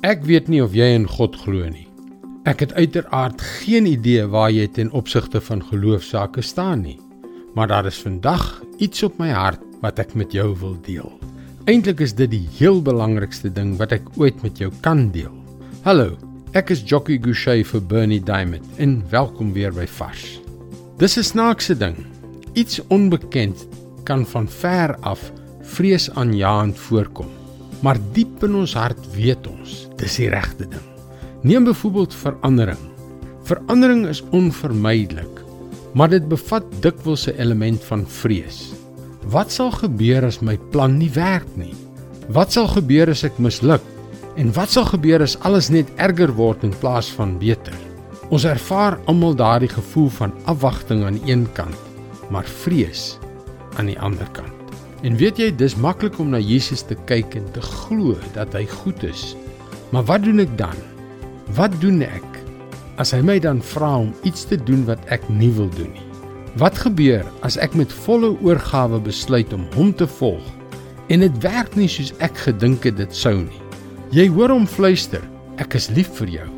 Ek weet nie of jy in God glo nie. Ek het uiteraard geen idee waar jy ten opsigte van geloofsaake staan nie. Maar daar is vandag iets op my hart wat ek met jou wil deel. Eintlik is dit die heel belangrikste ding wat ek ooit met jou kan deel. Hallo, ek is Jockey Gouchee vir Bernie Diamond en welkom weer by Vars. Dis 'n snaakse ding. Iets onbekend kan van ver af vreesaanjaend voorkom. Maar diep in ons hart weet ons, dis die regte ding. Neem byvoorbeeld verandering. Verandering is onvermydelik, maar dit bevat dikwels 'n element van vrees. Wat sal gebeur as my plan nie werk nie? Wat sal gebeur as ek misluk? En wat sal gebeur as alles net erger word in plaas van beter? Ons ervaar almal daardie gevoel van afwagting aan een kant, maar vrees aan die ander kant. En weet jy, dis maklik om na Jesus te kyk en te glo dat hy goed is. Maar wat doen ek dan? Wat doen ek as hy my dan vra om iets te doen wat ek nie wil doen nie? Wat gebeur as ek met volle oorgawe besluit om hom te volg en dit werk nie soos ek gedink het dit sou nie? Jy hoor hom fluister, ek is lief vir jou.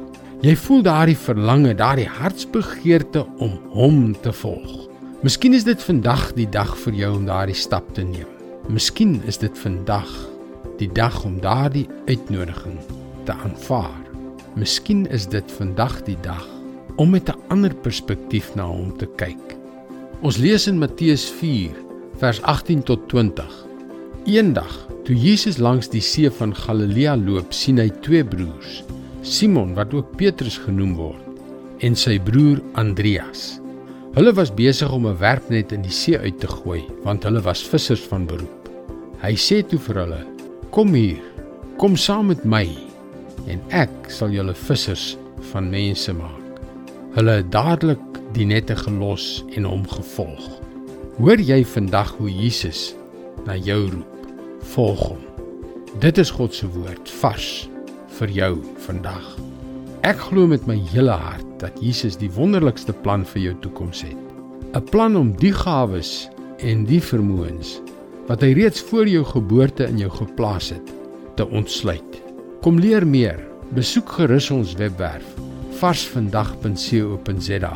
Jy voel daardie verlange, daardie hartsbegeerte om hom te volg. Miskien is dit vandag die dag vir jou om daardie stap te neem. Miskien is dit vandag die dag om daardie uitnodiging te aanvaar. Miskien is dit vandag die dag om met 'n ander perspektief na hom te kyk. Ons lees in Matteus 4 vers 18 tot 20. Eendag, toe Jesus langs die see van Galilea loop, sien hy twee broers, Simon wat ook Petrus genoem word, en sy broer Andreas. Hulle was besig om 'n werpnet in die see uit te gooi, want hulle was vissers van beroep. Hy sê toe vir hulle: "Kom hier, kom saam met my, en ek sal julle vissers van mense maak." Hulle het dadelik die nette gelos en hom gevolg. Hoor jy vandag hoe Jesus na jou roep? Volg hom. Dit is God se woord vars vir jou vandag. Ek glo met my hele hart dat Jesus die wonderlikste plan vir jou toekoms het. 'n Plan om die gawes en die vermoëns wat hy reeds voor jou geboorte in jou geplaas het, te ontsluit. Kom leer meer. Besoek gerus ons webwerf varsvandag.co.za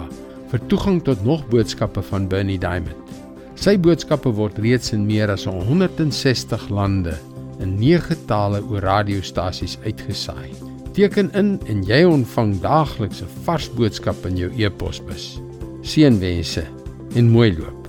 vir toegang tot nog boodskappe van Bernie Diamond. Sy boodskappe word reeds in meer as 160 lande in 9 tale oor radiostasies uitgesaai. Teken in en jy ontvang daagliks 'n vars boodskap in jou e-posbus. Seënwense en mooi loop.